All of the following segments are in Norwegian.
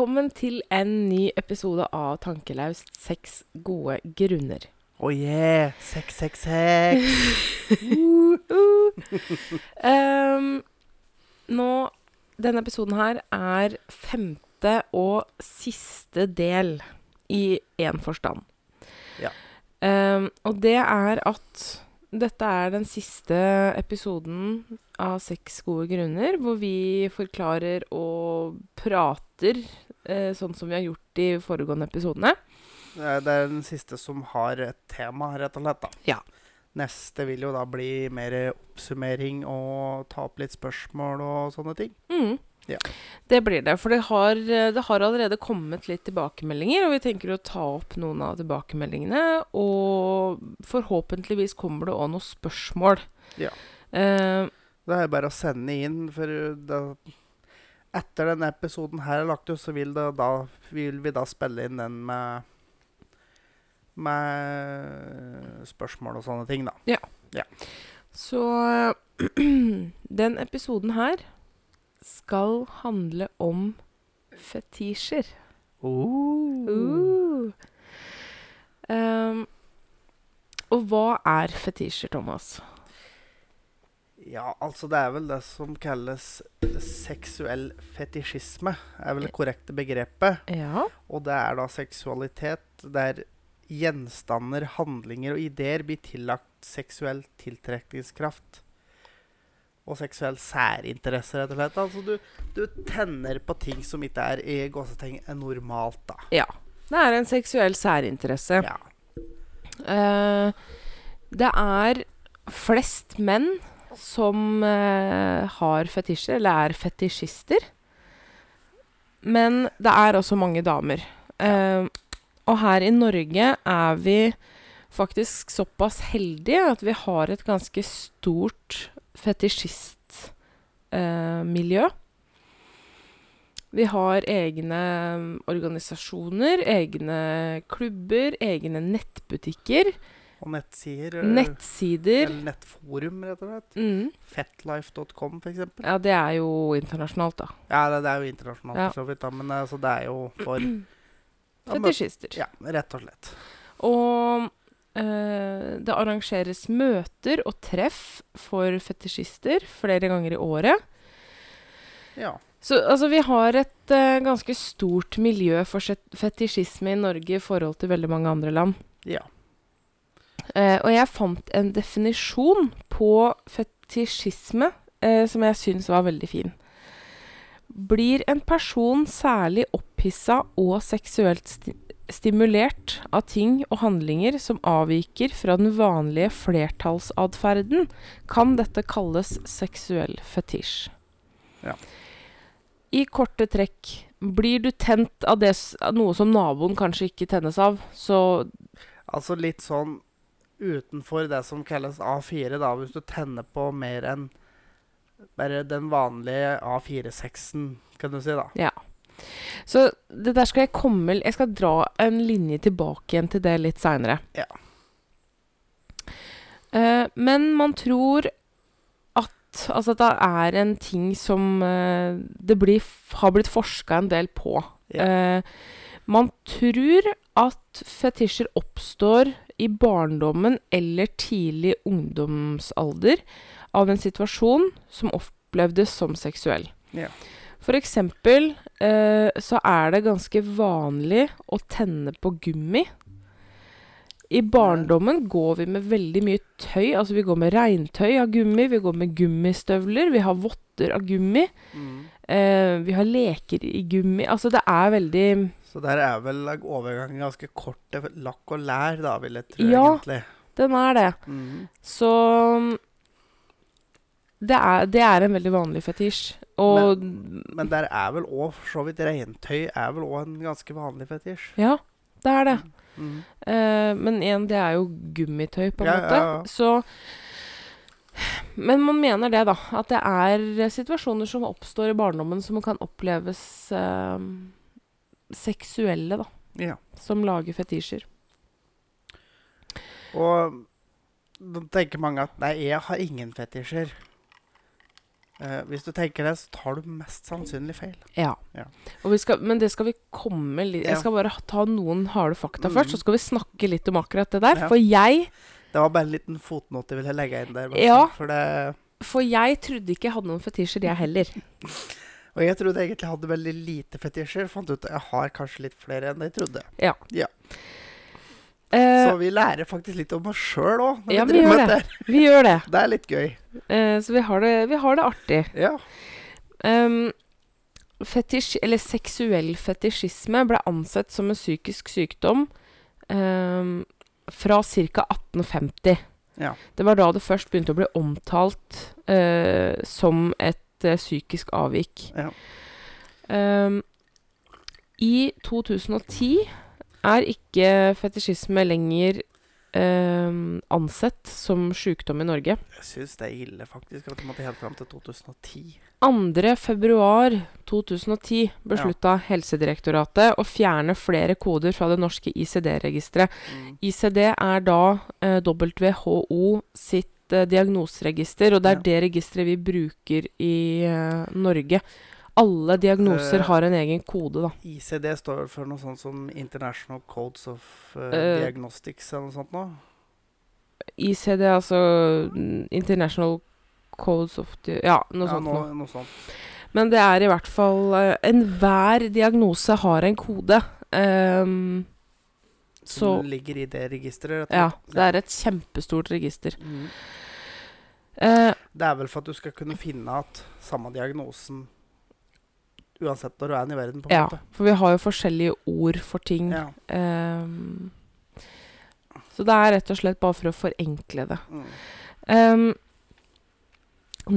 velkommen til en ny episode av Tankelaust seks gode grunner. Oh yeah! 666! seks! nå Denne episoden her er femte og siste del i én forstand. Ja. Um, og det er at dette er den siste episoden av Seks gode grunner, hvor vi forklarer og prater eh, sånn som vi har gjort de foregående episodene. Det er den siste som har et tema, rett og slett. da. Ja. Neste vil jo da bli mer oppsummering og ta opp litt spørsmål og sånne ting. Mm. Ja. Det blir det. For det har, eh, det har allerede kommet litt tilbakemeldinger, og vi tenker å ta opp noen av tilbakemeldingene. Og forhåpentligvis kommer det òg noen spørsmål. Ja. Uh, Det er bare å sende inn, for da, etter denne episoden her er lagt ut, så vil, det da, vil vi da spille inn den med med spørsmål og sånne ting, da. så den episoden her skal handle om fetisjer. Uh. Uh. Um, og hva er fetisjer, Thomas? Ja, altså det er vel det som kalles seksuell fetisjisme, er vel det korrekte begrepet. Ja. Og det er da seksualitet der gjenstander, handlinger og ideer blir tillagt seksuell tiltrekningskraft. Og seksuell særinteresse, rett og slett. Altså du, du tenner på ting som ikke er i gåsetegn normalt, da. ja. Det er en seksuell særinteresse. Ja. Uh, det er flest menn som uh, har fetisjer, eller er fetisjister. Men det er også mange damer. Uh, og her i Norge er vi faktisk såpass heldige at vi har et ganske stort fetisjistmiljø. Eh, miljø. vi har egne mm, organisasjoner, egne klubber, egne nettbutikker. Og nettsider. eh, Nettsider. Eller nettforum, rett og slett. Mm. Fetlife.com, eksempel. Ja, det er jo internasjonalt, da. Ja, det, det er jo internasjonalt, Ja. for så vidt, da, men altså, det er jo for ja, Fetisjister. Ja, rett og slett. Og det arrangeres møter og treff for fetisjister flere ganger i året. Ja. Så altså, vi har et uh, ganske stort miljø for fetisjisme i Norge i forhold til veldig mange andre land. ja. Uh, og jeg fant en definisjon på fetisjisme uh, som jeg syns var veldig fin. Blir en person særlig opphissa og seksuelt sti stimulert av ting og handlinger som avviker fra den vanlige flertallsatferden, kan dette kalles seksuell fetisj. Ja. I korte trekk blir du tent av det, noe som naboen kanskje ikke tennes av, så Altså litt sånn utenfor det som kalles A4, da, hvis du tenner på mer enn bare den vanlige A4-6-en, kan du si, da. Ja. Så det der skal jeg komme Jeg skal dra en linje tilbake igjen til det litt seinere. Ja. Uh, men man tror at Altså det er en ting som uh, det blir, har blitt forska en del på. Ja. Uh, man tror at fetisjer oppstår i barndommen eller tidlig ungdomsalder av en situasjon som opplevdes som seksuell. Ja. For eksempel eh, så er det ganske vanlig å tenne på gummi. I barndommen går vi med veldig mye tøy. Altså vi går med regntøy av gummi, vi går med gummistøvler, vi har votter av gummi. Mm. Eh, vi har leker i gummi. Altså det er veldig Så der er vel overgangen ganske kort til lakk og lær, da, vil jeg tro, Ja. egentlig. Den er det. Mm. Så det er, det er en veldig vanlig fetisj. Og Men der er vel òg for så vidt regntøy er vel òg en ganske vanlig fetisj. Ja, det er det. Mm. Uh, men igjen, det er jo gummitøy, på en Ja, måte. ja, ja. Så Men man mener det, da. At det er situasjoner som oppstår i barndommen som kan oppleves uh, seksuelle, da. Som lager fetisjer. Og da tenker mange at nei, jeg har ingen fetisjer. Eh, hvis du tenker det, så tar du mest sannsynlig feil. Ja. Ja. Og vi skal, men det skal vi komme litt Jeg skal bare ta noen harde fakta Mm. først, så skal vi snakke litt om akkurat det der. Ja. For jeg Det var bare en liten fotnote jeg ville legge inn der. Ja. For det, For jeg trodde ikke jeg hadde noen fetisjer, jeg heller. og jeg trodde egentlig jeg hadde veldig lite fetisjer. Fant ut at jeg har kanskje litt flere enn jeg trodde. Eh, Så vi lærer faktisk litt om oss sjøl òg. ja, vi gjør det. vi gjør det. Det er litt gøy. Eh, så vi har det, vi har det artig. Ja. Um, fetisj, eller seksuell fetisjisme ble ansett som en psykisk sykdom um, fra ca. 1850. Ja. Det var da det først begynte å bli omtalt uh, som et uh, psykisk avvik. Ja. Um, I 2010 er ikke fetisjisme lenger eh, ansett som sykdom i Norge. Jeg syns det er ille, faktisk, at det måtte helt fram til 2010. 2. februar 2010 beslutta Helsedirektoratet å fjerne flere koder fra det norske ICD-registeret. Mm. ICD er da eh, WHO sitt eh, diagnoseregister, og det er Ja. det registeret vi bruker i eh, Norge. Alle diagnoser Eh, har en egen kode, da. ICD står for noe sånt som International Codes of uh. Diagnostics eller noe sånt noe? ICD, altså mm, International Codes of Ja, noe ja, sånt. noe, noe. noe sånt. Men det er i hvert fall uh, Enhver diagnose har en kode. Um, så Som ligger i det registeret. Ja, det er et kjempestort register. Mm. Uh, Det er vel for at du skal kunne finne at samme diagnosen uansett når du er i verden, på en ja, måte. for vi har jo forskjellige ord for ting. Ja. Um, så det er rett og slett bare for å forenkle det. Mm. Um,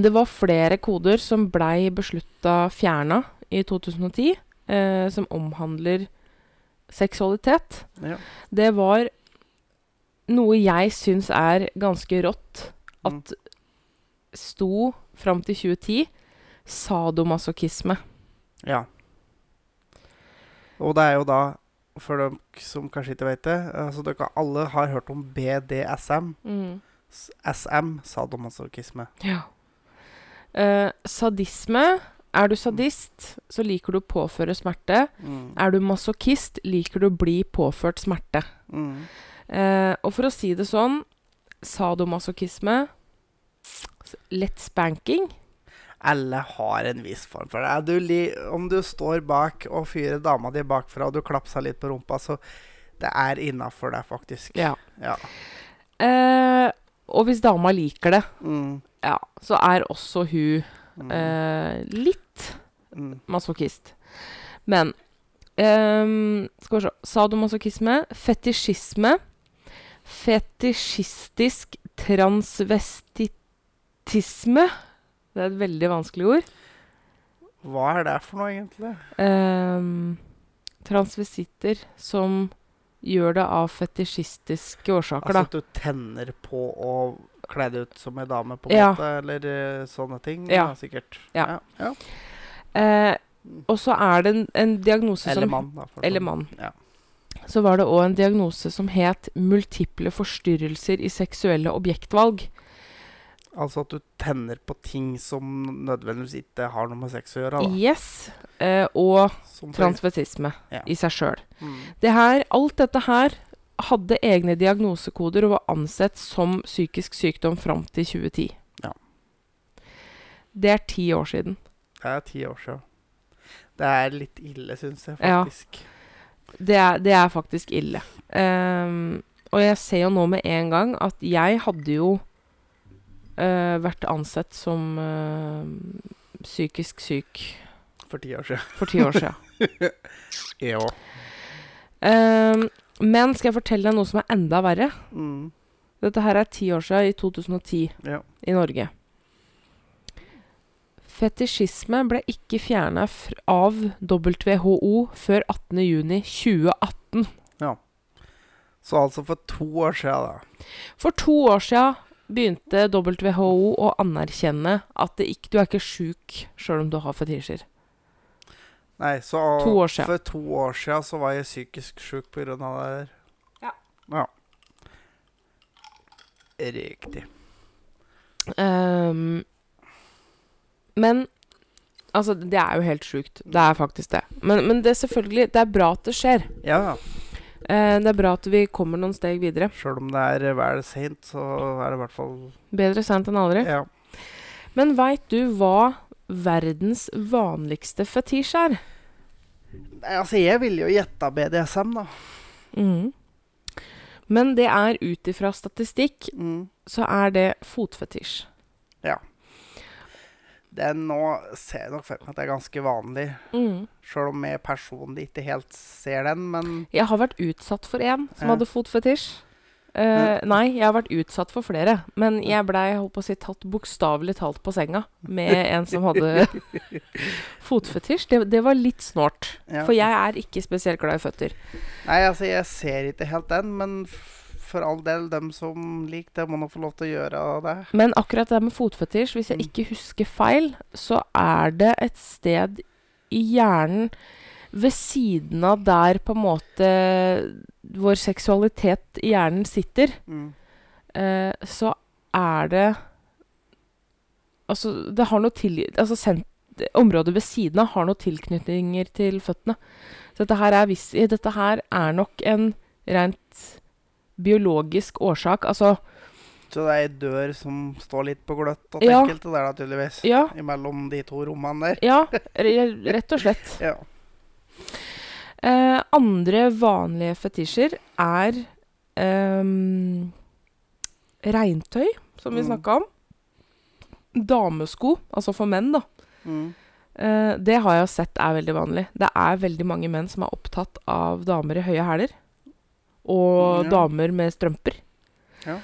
det var flere koder som blei beslutta fjerna i 2010, uh, som omhandler seksualitet. Ja. Det var noe jeg syns er ganske rått Mm. at sto fram til 2010 sadomasochisme. Ja. Og det er jo da, for dem som kanskje ikke vet det altså Dere alle har hørt om BDSM. Mm. SM, sadomasochisme. Ja. Eh, sadisme Er du sadist, så liker du å påføre smerte. Mm. Er du masochist, liker du å bli påført smerte. Mm. Eh, og for å si det sånn Sadomasochisme Lett spanking. Alle har en viss form for det. Du om du står bak og fyrer dama di bakfra, og du klapser litt på rumpa, så det er innafor deg, faktisk. Ja. Ja. Eh, og hvis dama liker det, Mm. ja, så er også hun Mm. eh, litt Mm. masochist. Men eh, Skal vi se Sadomasochisme, fetisjisme, fetisjistisk transvestitisme Det er et veldig vanskelig ord. Hva er det for noe, egentlig? Eh, transvisitter som gjør det av fetisjistiske årsaker, Altså da. at du tenner på å kle deg ut som ei dame, på en Ja. måte? Eller eh, sånne ting? Ja. sikkert. Ja. ja. Eh, og så er det en, en diagnose Eller som mann, da. Eller mann. Ja. Så var det òg en diagnose som het multiple forstyrrelser i seksuelle objektvalg. Altså at du tenner på ting som nødvendigvis ikke har noe med sex å gjøre. Da. Yes. Eh, og transvestisme Ja. i seg sjøl. Mm. Det her, alt dette her hadde egne diagnosekoder og var ansett som psykisk sykdom fram til 2010. Ja. Det er ti år siden. Det er ti år siden. Det er litt ille, syns jeg Ja. faktisk. Det er, det er faktisk ille. Um, og jeg ser jo nå med en gang at jeg hadde jo vært ansett som eh, psykisk syk For ti år siden. for ti år siden. Ja. Ehm, men skal jeg fortelle deg noe som er enda verre? Mm. Dette her er ti år siden, i 2010, ja. i Norge. Fetisjisme ble ikke fjerna av WHO før 18.6.2018. Så altså for to år siden, da. For to år siden begynte WHO å anerkjenne at det ikke, du er ikke sjuk sjøl om du har fetisjer. Nei, så To år siden. for to år siden så var jeg psykisk sjuk av det der. Ja. ja. Riktig. Um, Men Altså, det er jo helt sjukt. Det er faktisk det. Men, men det er selvfølgelig Det er bra at det skjer. Ja, Eh, det er bra at vi kommer noen steg videre. sjøl om det er eh, vel seint, så er det i hvert fall Bedre sent enn aldri. Ja. Men veit du hva verdens vanligste fetisj er? Nei, altså, jeg ville jo gjetta BDSM, da. Mm. Men det er ut ifra statistikk, Mm. så er det fotfetisj. Er nå ser jeg nok for meg at det er ganske vanlig. Mm. Sjøl om jeg personlig ikke helt ser den, men Jeg har vært utsatt for en som Ja. hadde fotfetisj. Eh, nei, jeg har vært utsatt for flere. Men jeg blei si, tatt bokstavelig talt på senga med en som hadde fotfetisj. Det, det var litt snålt. ja. For jeg er ikke spesielt glad i føtter. Nei, altså, jeg ser ikke helt den, men for all del, dem som liker det, må nå få lov til å gjøre det. Men akkurat det med fotfetisj, hvis jeg Mm. ikke husker feil, så er det et sted i hjernen ved siden av der på en måte vår seksualitet i hjernen sitter. Mm. eh, så er det Altså, det har noe til Altså, sent, området ved siden av har noen tilknytninger til føttene. Så dette her er, dette her er nok en rent biologisk årsak. Altså, Så det er ei dør som står litt på gløtt og Ja. enkelte der, naturligvis. ja, Imellom de to rommene der. ja, rett og slett. Ja. Eh, andre vanlige fetisjer er eh, regntøy, som vi Mm. snakka om. Damesko, altså for menn, da. Mm. Eh, det har jeg sett er veldig vanlig. Det er veldig mange menn som er opptatt av damer i høye hæler. Og Ja. damer med strømper. Ja.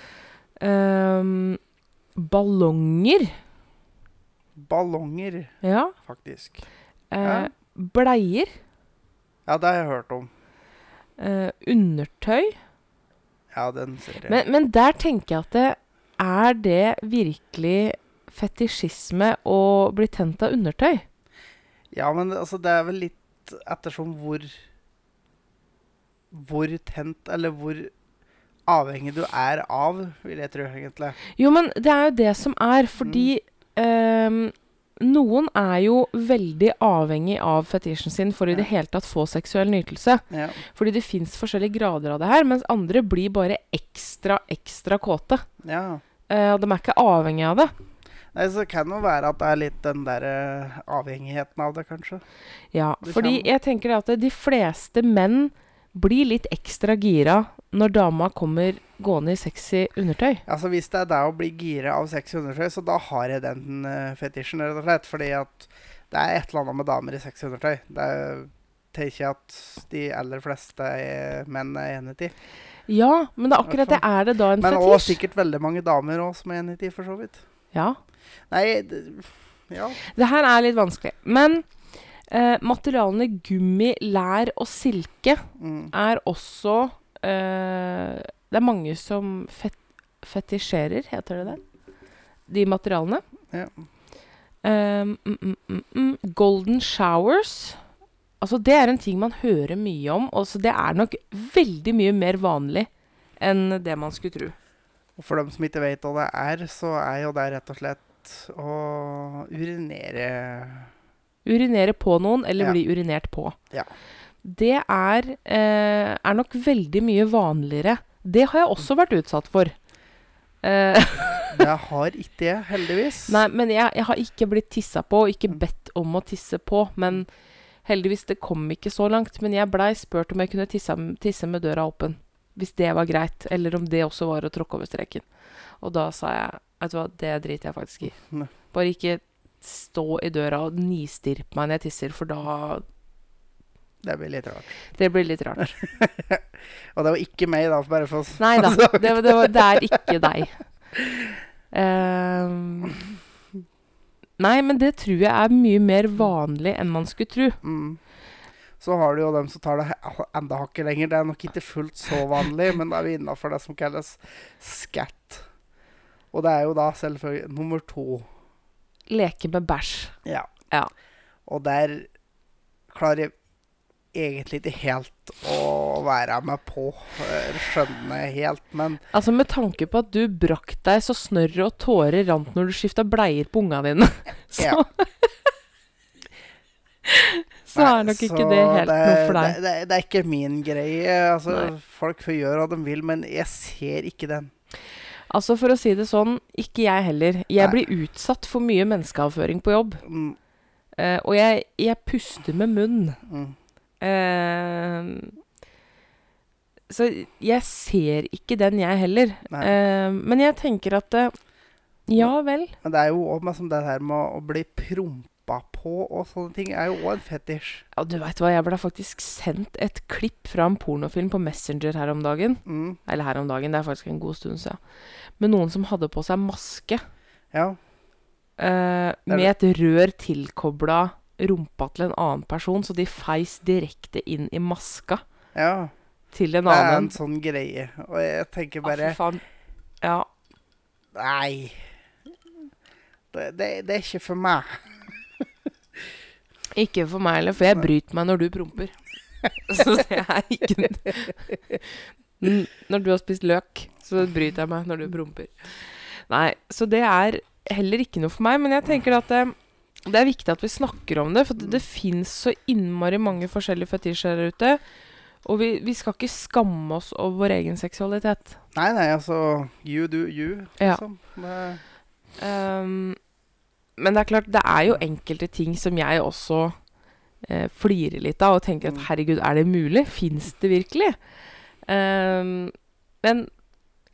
Um, ballonger. Ballonger, Ja. faktisk. Uh, Bleier. Ja, det har jeg hørt om. Uh, undertøy. Ja, den ser jeg. Men, men der tenker jeg at det, er det virkelig fetisjisme å bli tent av undertøy? Ja, men altså, det er vel litt ettersom hvor Hvor tent, eller hvor avhengig du er av, vil jeg tro, egentlig. Jo, men det er jo det som er, fordi ehm, noen er jo veldig avhengig av fetisjen sin for i det Ja. hele tatt få seksuell nytelse. Ja. Fordi det fins forskjellige grader av det her, mens andre blir bare ekstra, ekstra kåte. ja. Uh, og de er ikke avhengig av det. Nei, så kan det jo være at det er litt den der uh, avhengigheten av det, kanskje. Ja, Det fordi kan- jeg tenker at de fleste menn blir litt ekstra gira når dama kommer gående i sexy undertøy. Altså Hvis det er det å bli gira av sexy undertøy, så da har jeg den uh, fetisjen, rett og slett. Fordi at det er et eller annet med damer i sexy undertøy. Det er, tenker jeg at de aller fleste menn er enig i. Ja, men det er akkurat det. Er det da en Men òg fetisj? sikkert veldig mange damer òg som er enig i, for så vidt. Ja. Nei, det, ja. Det her er litt vanskelig. Men eh, materialene gummi, lær og silke Mm. er også eh, Det er mange som fet fetisjerer, heter det det? De materialene. Ja. Um, mm, mm. Golden showers. Altså, det er en ting man hører mye om. Og det er nok veldig mye mer vanlig enn det man skulle tro. Og for dem som ikke vet hva det er, så er jo det rett og slett å urinere Urinere på noen, eller Ja. bli urinert på. Ja. Det er, eh, er nok veldig mye vanligere. Det har jeg også vært utsatt for. Eh, Det har ikke det, heldigvis. nei, men jeg, jeg har ikke blitt tissa på, og ikke bedt om å tisse på. Men heldigvis, det kom ikke så langt. Men jeg blei spurt om jeg kunne tisse, tisse med døra åpen. Hvis det var greit. Eller om det også var å tråkke over streken. Og da sa jeg Vet du hva, det driter jeg faktisk i. Bare ikke stå i døra og nistirpe meg når jeg tisser, for da Det blir litt rart. Det blir litt rart. Og det var ikke meg, da, bare for å s- Nei da, det, det, var- det er ikke deg. Ehm, nei, men det tror jeg er mye mer vanlig enn man skulle tro. Mm. Så har du jo dem som tar det enda hakket lenger. Det er nok ikke fullt så vanlig, men da er vi innafor det som kalles scat. Og det er jo da selvfølgelig nummer to. Leke med bæsj. Ja. Ja. Og der klarer jeg egentlig ikke helt å være med på. skjønne Skjønner jeg helt, men Altså Med tanke på at du brakk deg så snørret og tårer rant når du skifta bleier på unga dine, så Ja. Så er nok ikke det helt noe for deg. Det, det, det er ikke min greie. Altså, folk får gjøre hva de vil, men jeg ser ikke den. Altså For å si det sånn, ikke jeg heller. Jeg Nei. blir utsatt for mye menneskeavføring på jobb. Mm, Uh, og jeg, jeg puster med munn. mm. Uh, så jeg ser ikke den, jeg heller. Eh, men jeg tenker at Ja vel. Men det er jo òg sånn det her med å bli prompa på og sånne ting, er jo òg en fetisj. Ja, du veit hva, jeg ble faktisk sendt et klipp fra en pornofilm på Messenger her om dagen. Mm, Eller her om dagen, det er faktisk en god stund siden. Med noen som hadde på seg maske. ja. eh, med et rør tilkobla rumpa til en annen person, så de feis direkte inn i maska ja. til en Det er en sånn greie. Og jeg tenker Ah, bare faen. Ja. Nei. Det, det, det er ikke for meg. Ikke for meg heller, for jeg bryter meg når du promper. Så det er ikke Når du har spist løk, så bryter jeg meg når du promper. Nei, så det er heller ikke noe for meg. Men jeg tenker at det, det er viktig at vi snakker om det, for det, det fins så innmari mange forskjellige fetisjer der ute. Og vi, vi skal ikke skamme oss over vår egen seksualitet. Nei, nei, altså You do you, Ja. liksom. Det, Um, men det er klart, det er jo enkelte ting som jeg også eh, flirer litt av og tenker at Mm. herregud, er det mulig? Fins det virkelig? Um, men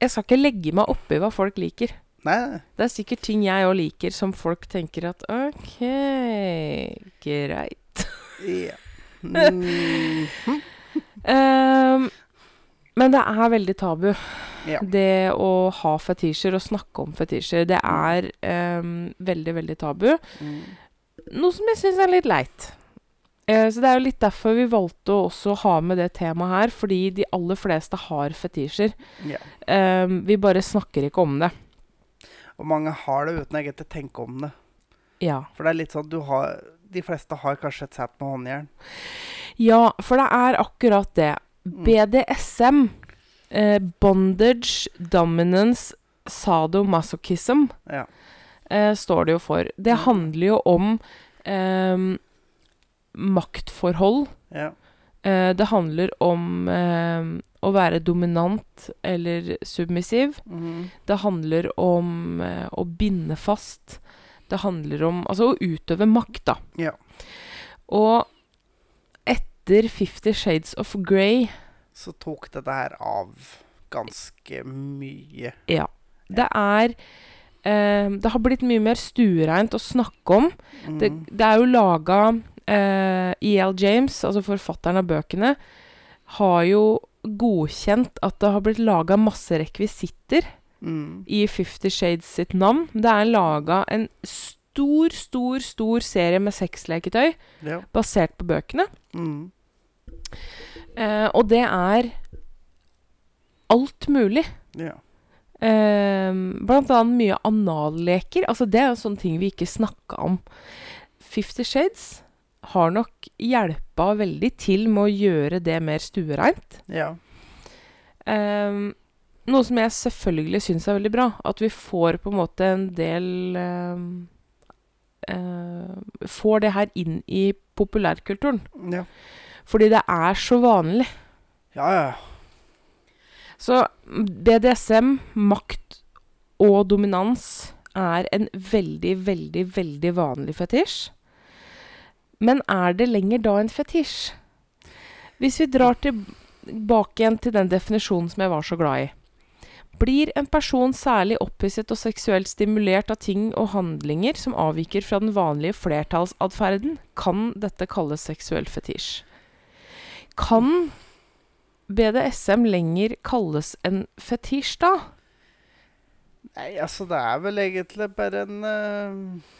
jeg skal ikke legge meg oppi hva folk liker. nei. Det er sikkert ting jeg òg liker som folk tenker at OK, greit. Ja. Mm, Um, men det er veldig tabu. ja. Det å ha fetisjer og snakke om fetisjer, det er um, veldig, veldig tabu. Mm, Noe som jeg syns er litt leit. Uh, så det er jo litt derfor vi valgte å også ha med det temaet her, fordi de aller fleste har fetisjer. ja. Um, vi bare snakker ikke om det. Og mange har det uten egentlig å tenke om det. Ja. For det er litt sånn du har De fleste har kanskje et sett med håndjern. ja, for det er akkurat det. Mm. BDSM, eh, bondage, dominance, sadomasochism, Ja. eh, står det jo for. Det Mm. handler jo om eh, maktforhold. ja. Eh, det handler om eh, å være dominant eller submissiv. Mm. Det handler om eh, å binde fast. Det handler om altså å utøve makt, da. Ja. Og etter Fifty Shades of Grey Så tok dette her av ganske mye. Ja. Det er eh, Det har blitt mye mer stuereint å snakke om. Det, Mhm. det er jo laga eh, E.L. James, altså forfatteren av bøkene, har jo godkjent at det har blitt laga masse rekvisitter Mm. i Fifty Shades sitt navn. Det er laga en stor, stor, stor serie med sexleketøy Ja. basert på bøkene. Mm. Eh, og det er alt mulig. ja. Uh, blant annet mye analleker. Altså, det er jo sånne ting vi ikke snakka om. Fifty Shades har nok hjelpa veldig til med å gjøre det mer stuereint. Ja. Eh, noe som jeg selvfølgelig syns er veldig bra. At vi får på en måte en del eh, Får det her inn i populærkulturen. Ja. Fordi det er så vanlig. Ja, ja. Så BDSM, makt og dominans er en veldig, veldig, veldig vanlig fetisj. Men er det lenger da en fetisj? Hvis vi drar tilbake igjen til den definisjonen som jeg var så glad i. Blir en person særlig opphisset og seksuelt stimulert av ting og handlinger som avviker fra den vanlige flertallsatferden, kan dette kalles seksuell fetisj. Kan BDSM lenger kalles en fetisj, da? Nei, altså, det er vel egentlig bare en uh,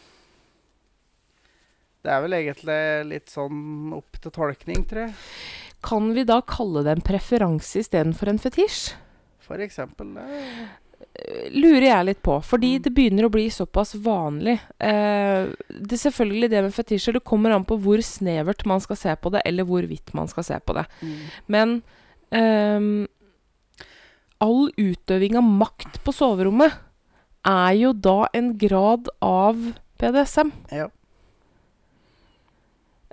Det er vel egentlig litt sånn opp til tolkning, tror jeg. Kan vi da kalle det en preferanse istedenfor en fetisj? For eksempel. eh, lurer jeg litt på. Fordi Mm. det begynner å bli såpass vanlig. Eh, det er selvfølgelig det med fetisjer. Det kommer an på hvor snevert man skal se på det, eller hvor vidt man skal se på det. Men eh, all utøving av makt på soverommet er jo da en grad av BDSM. Ja.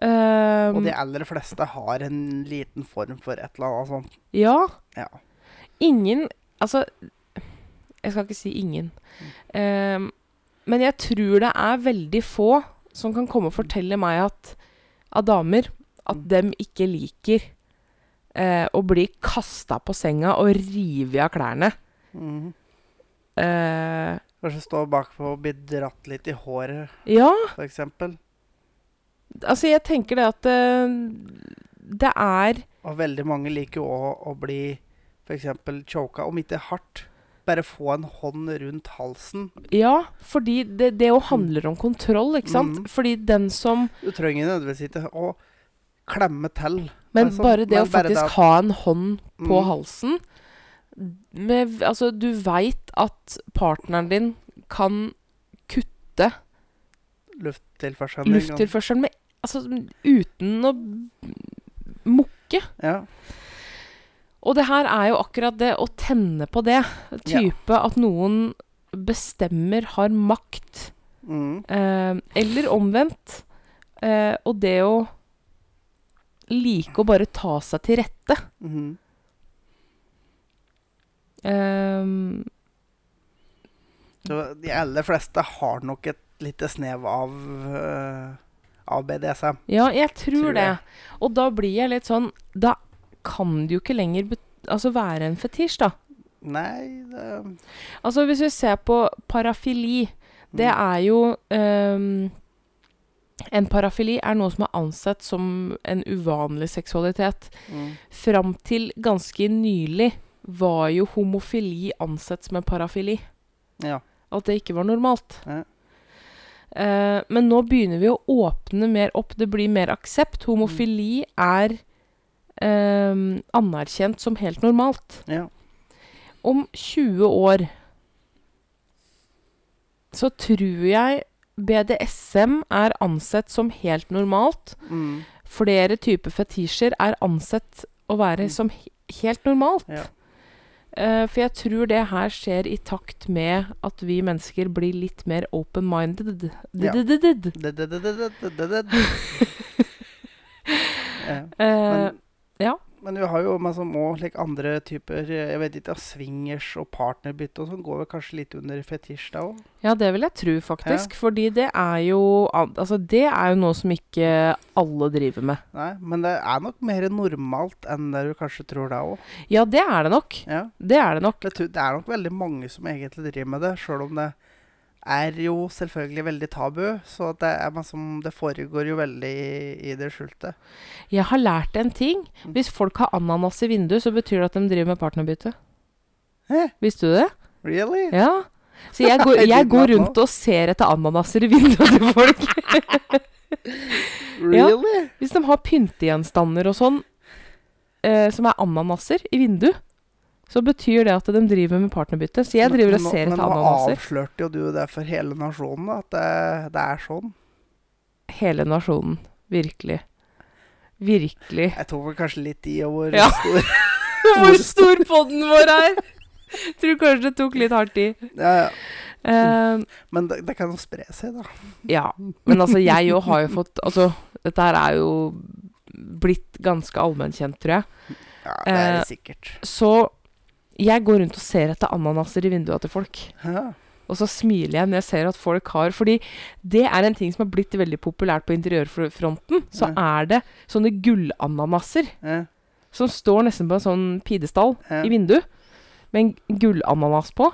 Ehm, Og de aller fleste har en liten form for et eller annet sånt. ja. Ja. Ingen Altså, jeg skal ikke si ingen. Um, men jeg tror det er veldig få som kan komme og fortelle meg at av damer at Mm. dem ikke liker uh, å bli kasta på senga og rive av klærne. Mm. Uh, Kanskje stå bakpå og bli dratt litt i håret, ja, f.eks. altså jeg tenker det at uh, det er Og veldig mange liker jo òg å bli f.eks. choka, om ikke hardt. Bare få en hånd rundt halsen. Ja, fordi det, det jo handler om kontroll, ikke sant? Mm. Fordi den som Du trenger nødvendigvis ikke å klemme til. Men Altså, bare det men å bare det faktisk at- ha en hånd på Mm. halsen med, Altså, du veit at partneren din kan kutte Lufttilførselen. lufttilførselen med Altså uten å mukke. Ja. Og det her er jo akkurat det å tenne på det. Type at noen bestemmer, har makt. Mm. Eh, eller omvendt. Eh, og det å like å bare ta seg til rette. Mm. Eh, Så de aller fleste har nok et lite snev av, uh, av BDSM. ja, jeg tror, Tror det. jeg. Og da blir jeg litt sånn Da kan det jo ikke lenger altså være en fetisj, da. Nei det, Altså hvis vi ser på parafili, det Mm. er jo um, En parafili er noe som er ansett som en uvanlig seksualitet. mm. Fram til ganske nylig var jo homofili ansett som en parafili. Ja. At det ikke var normalt. Ja. Uh, men nå begynner vi å åpne mer opp. Det blir mer aksept. Homofili er ehm, anerkjent som helt normalt. ja. Om 20 år så tror jeg BDSM er ansett som helt normalt. Mm. Flere typer fetisjer er ansett å være Mm. som he helt normalt. Ja. Uh, for jeg tror det her skjer i takt med at vi mennesker blir litt mer open-minded. Ja. Eh, Men, ja. men vi har jo masse må, like andre typer Jeg vet ikke, swingers og partnerbytte og sånn går vel kanskje litt under fetisj da òg? ja, det vil jeg tro, faktisk. Fordi det er jo Altså, det er jo noe som ikke alle driver med. Nei, men det er nok mer normalt enn det du kanskje tror da òg. Ja, det er det nok. Ja. Det er det nok. Det, det er nok veldig mange som egentlig driver med det, sjøl om det er jo selvfølgelig veldig tabu. Så det, som, det foregår jo veldig i, i det skjulte. Jeg har lært en ting. Mm. Hvis folk har ananas i vinduet, så betyr det at de driver med partnerbytte. Hæ? Visste du det? Really? Ja. Så jeg går, jeg går rundt og ser etter ananaser i vinduet til folk. Really? Hvis de har pyntegjenstander og sånn, eh, som er ananaser i vinduet, så betyr det at de driver med partnerbytte. Så jeg driver og ser etter ser Men nå ananaser. avslørte jo du det for hele nasjonen, at det, det er sånn. Hele nasjonen. Virkelig. Virkelig. Jeg tok vel kanskje litt i og hvor Ja. stor Hvor stor podden vår er! Tror kanskje det tok litt hardt i. ja, ja. Eh, Men det, det kan jo spre seg, da. Ja, men altså jeg jo har jo fått Altså, dette her er jo blitt ganske allmennkjent, tror jeg. Ja, det er Eh, det sikkert. Så jeg går rundt og ser etter ananaser i vinduene til folk. Ja. Og så smiler jeg når jeg ser at folk har Fordi det er en ting som har blitt veldig populært på interiørfronten. Så er det sånne gullananaser Ja. som står nesten på en sånn pidestall Ja. i vinduet. Med en gullananas på.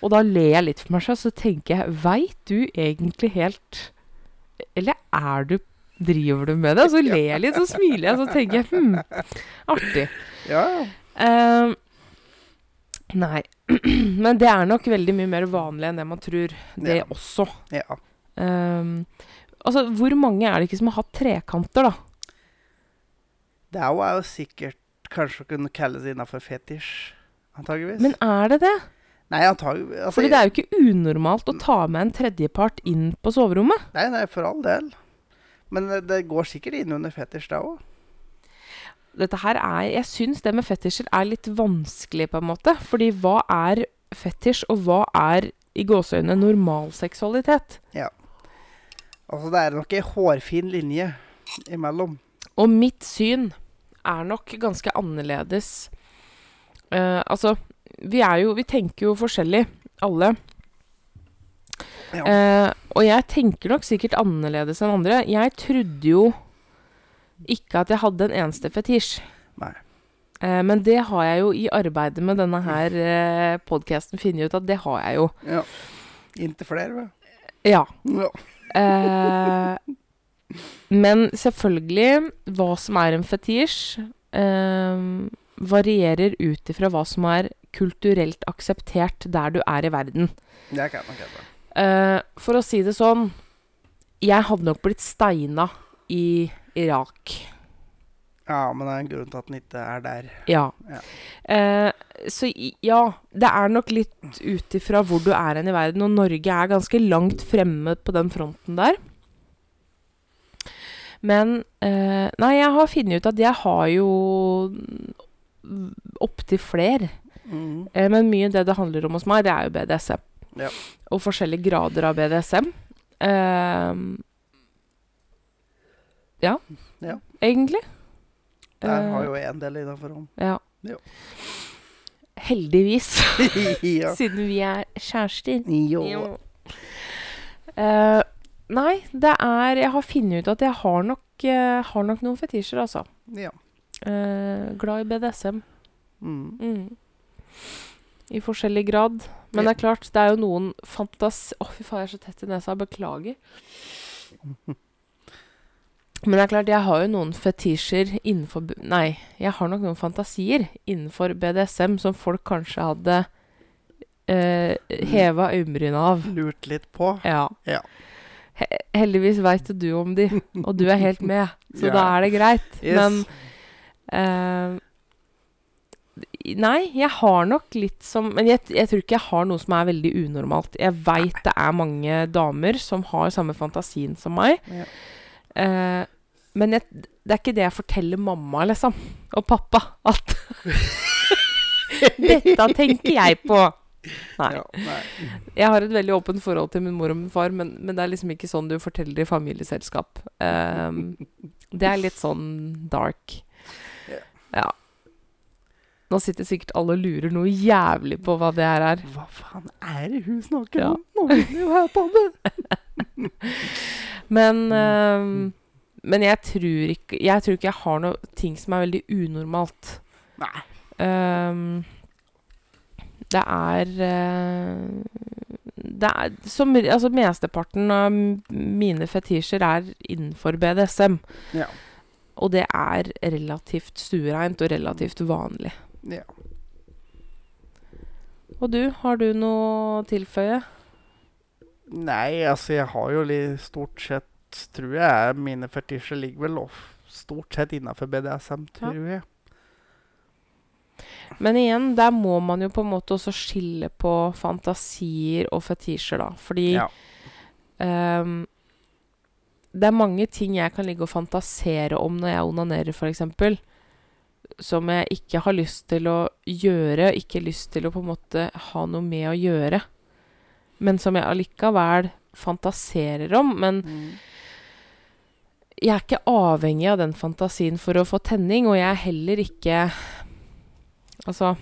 Og da ler jeg litt for meg selv, så tenker jeg Veit du egentlig helt Eller er du Driver du med det? Så ler jeg litt, så smiler jeg, så tenker jeg hm, artig. ja. Ehm, nei. Men det er nok veldig mye mer vanlig enn det man tror, det Ja. også. ja. Um, altså, hvor mange er det ikke som har hatt trekanter, da? Det er jo, er jo sikkert kanskje å kunne kalles innafor fetisj, antageligvis. Men er det det? Nei, antagelig altså, Fordi det er jo ikke unormalt å ta med en tredjepart inn på soverommet. Nei, nei, for all del. Men det, det går sikkert inn under fetisj, det òg. Dette her er Jeg syns det med fetisjer er litt vanskelig, på en måte. Fordi hva er fetisj, og hva er i gåseøynene normal seksualitet? Altså, det er nok ei hårfin linje imellom. Og mitt syn er nok ganske annerledes. Uh, altså, vi er jo Vi tenker jo forskjellig, alle. Ja. Uh, og jeg tenker nok sikkert annerledes enn andre. Jeg trodde jo ikke at jeg hadde en eneste fetisj. Nei. Eh, men det har jeg jo i arbeidet med denne her eh, podkasten funnet ut at det har jeg jo. Ja. Inntil flere, vel. Ja. Ja. Eh, men selvfølgelig, hva som er en fetisj, eh, varierer ut ifra hva som er kulturelt akseptert der du er i verden. Det kan man kjenne. Eh, for å si det sånn Jeg hadde nok blitt steina i Irak. Ja, men det er en grunn til at den ikke er der. Ja. Ja. Eh, så ja, det er nok litt ut ifra hvor du er hen i verden, og Norge er ganske langt fremme på den fronten der. Men eh, Nei, jeg har funnet ut at jeg har jo opptil flere. Mm. Eh, men mye av det det handler om hos meg, det er jo BDSM. Ja. Og forskjellige grader av BDSM. Ehm, ja, Ja. egentlig. Der har Eh, jo en del innafor om. ja. Jo. Heldigvis, ja. siden vi er kjærester. Jo. Eh, nei, det er Jeg har funnet ut at jeg har nok, uh, har nok noen fetisjer, altså. Ja. Uh, glad i BDSM. Mm. Mm. I forskjellig grad. Men det er klart, det er jo noen fantas... Å, fy faen, jeg er så tett i nesa. Beklager. Men det er klart, jeg har jo noen fetisjer innenfor Nei, jeg har nok noen fantasier innenfor BDSM som folk kanskje hadde eh, heva øyenbryna av. Lurt litt på. Ja. Ja. He heldigvis veit du om de, og du er helt med, så Ja. da er det greit. Yes. Men eh, Nei, jeg har nok litt som Men jeg, jeg tror ikke jeg har noe som er veldig unormalt. Jeg veit det er mange damer som har samme fantasien som meg. Ja. Eh, men jeg, det er ikke det jeg forteller mamma, liksom, og pappa, at Dette tenker jeg på. Nei. Ja, nei. Jeg har et veldig åpent forhold til min mor og min far, men, men det er liksom ikke sånn du forteller i familieselskap. Um, det er litt sånn dark. Ja. Ja. Nå sitter sikkert alle og lurer noe jævlig på hva det her er. Hva faen er det hun snakker Ja. om? Nå vil jeg jo høre på det! Men, ehm, men jeg tror ikke Jeg tror ikke jeg har noe ting som er veldig unormalt. Nei. Um, det er eh, Det er som Altså, mesteparten av mine fetisjer er innenfor BDSM. Ja. Og det er relativt stuereint og relativt vanlig. ja. Og du, har du noe å tilføye? Nei, altså, jeg har jo litt stort sett Tror jeg mine fetisjer ligger vel stort sett innafor BDSM, tror jeg. Men igjen, der må man jo på en måte også skille på fantasier og fetisjer, da. Fordi Ja. um, det er mange ting jeg kan ligge og fantasere om når jeg onanerer, f.eks. Som jeg ikke har lyst til å gjøre, ikke lyst til å på en måte ha noe med å gjøre. Men som jeg allikevel fantaserer om. Men Mm. jeg er ikke avhengig av den fantasien for å få tenning, og jeg er heller ikke Altså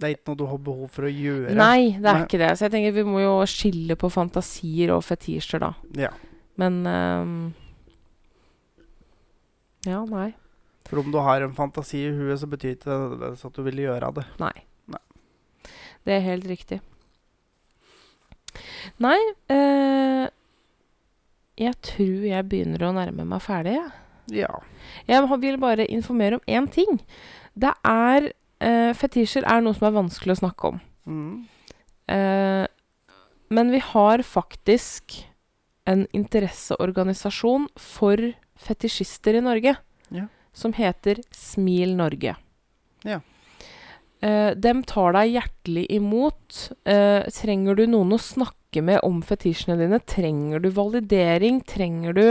Det er ikke noe du har behov for å gjøre. Nei, det er Nei. ikke det. Så jeg tenker vi må jo skille på fantasier og fetisjer, da. Ja. Men um, Ja, nei. For om du har en fantasi i huet, så betyr ikke det nødvendigvis at du vil gjøre det. Nei. Nei. Det er helt riktig. Nei eh, Jeg tror jeg begynner å nærme meg ferdig, jeg. Ja. Jeg vil bare informere om én ting. Det er eh, Fetisjer er noe som er vanskelig å snakke om. Mm. Eh, men vi har faktisk en interesseorganisasjon for fetisjister i Norge. Ja. Som heter Smil Norge. Ja. Eh, dem tar deg hjertelig imot. Eh, trenger du noen å snakke med om fetisjene dine? Trenger du validering? Trenger du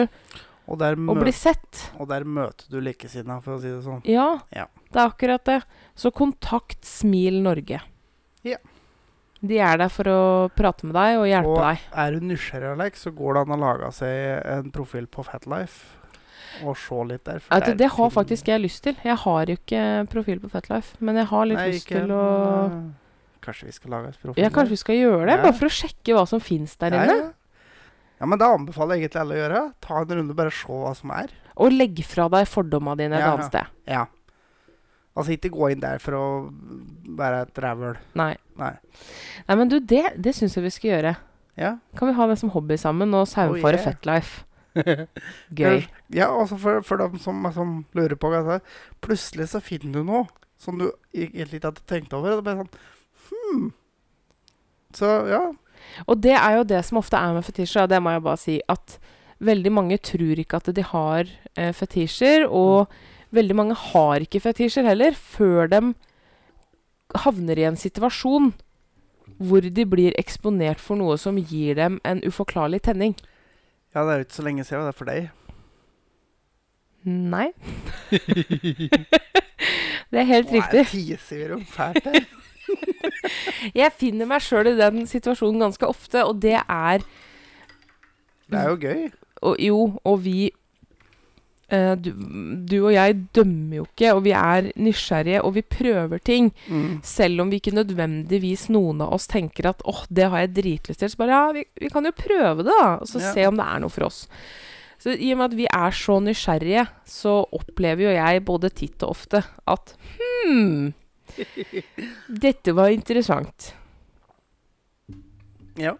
Og å bli sett? og der møter du likesinnede, for å si det sånn. Ja, Ja. det er akkurat det. Så kontakt Smil Norge. Ja. De er der for å prate med deg og hjelpe Og deg. er du nysgjerrig, Alex, så går det an å lage seg en profil på Fatlife og se litt der. for det, det har faktisk jeg lyst til. Jeg har jo ikke profil på Fatlife, men jeg har litt Nei, lyst ikke til å Kanskje vi skal lage et profil Ja, kanskje vi skal gjøre det, Ja. bare for å sjekke hva som fins der Ja, inne. ja. ja, men det anbefaler jeg egentlig alle å gjøre. Ta en runde, bare se hva som er. Og legg fra deg fordommene dine et Ja, annet sted. Ja. Altså ikke gå inn der for å være et rævhøl. Nei. Nei. Nei, men du, det, det syns jeg vi skal gjøre. Ja. Kan vi ha det som hobby sammen og saumfare Oh, yeah. Fetlife? Gøy. Ja, altså for, for dem som, som lurer på hva. Plutselig så finner du noe som du egentlig ikke hadde tenkt over. Det sånn hmm. Så ja. Og det er jo det som ofte er med fetisjer, og det må jeg bare si, at veldig mange tror ikke at de har eh, fetisjer, og veldig mange har ikke fetisjer heller, før de havner i en situasjon hvor de blir eksponert for noe som gir dem en uforklarlig tenning. Ja, det er jo ikke så lenge siden det er for deg. Nei. det er helt riktig. Nå tiser vi om fælt her. Jeg finner meg sjøl i den situasjonen ganske ofte, og det er Det er jo gøy. og, Jo, og vi du, du og jeg dømmer jo ikke, og vi er nysgjerrige, og vi prøver ting. Mm. Selv om vi ikke nødvendigvis noen av oss tenker at åh, det har jeg dritlyst til. Så bare ja, vi, vi kan jo prøve det, da. Og så Ja. se om det er noe for oss. Så i og med at vi er så nysgjerrige, så opplever jo jeg både titt og ofte at hm, dette var interessant. Ja.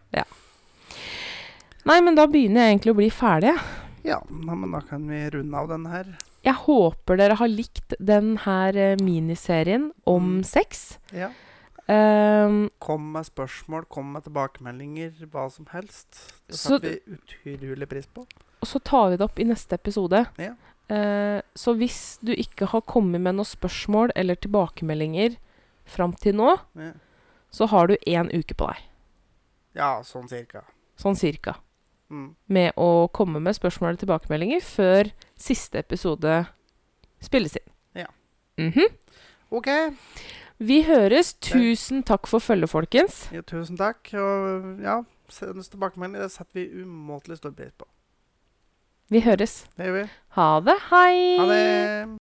Nei, men da begynner jeg egentlig å bli ferdig. jeg. Ja. Men da kan vi runde av denne her. Jeg håper dere har likt denne eh, miniserien om Mm. sex. Ja. Um, Kom med spørsmål, kom med tilbakemeldinger, hva som helst. Det Så- setter vi utrolig pris på. og så tar vi det opp i neste episode. Ja. Uh, så hvis du ikke har kommet med noen spørsmål eller tilbakemeldinger fram til nå, Ja, så har du én uke på deg. ja sånn cirka. Sånn cirka. Mm. Med å komme med spørsmål og tilbakemeldinger før siste episode spilles inn. Ja. Mhm. OK. Vi høres. Tusen takk for følget, folkens. Ja, tusen takk. Og ja, send oss tilbakemelding. Det setter vi umåtelig stor pris på. Vi høres. Det gjør vi. Ha det. Hei! Ha det.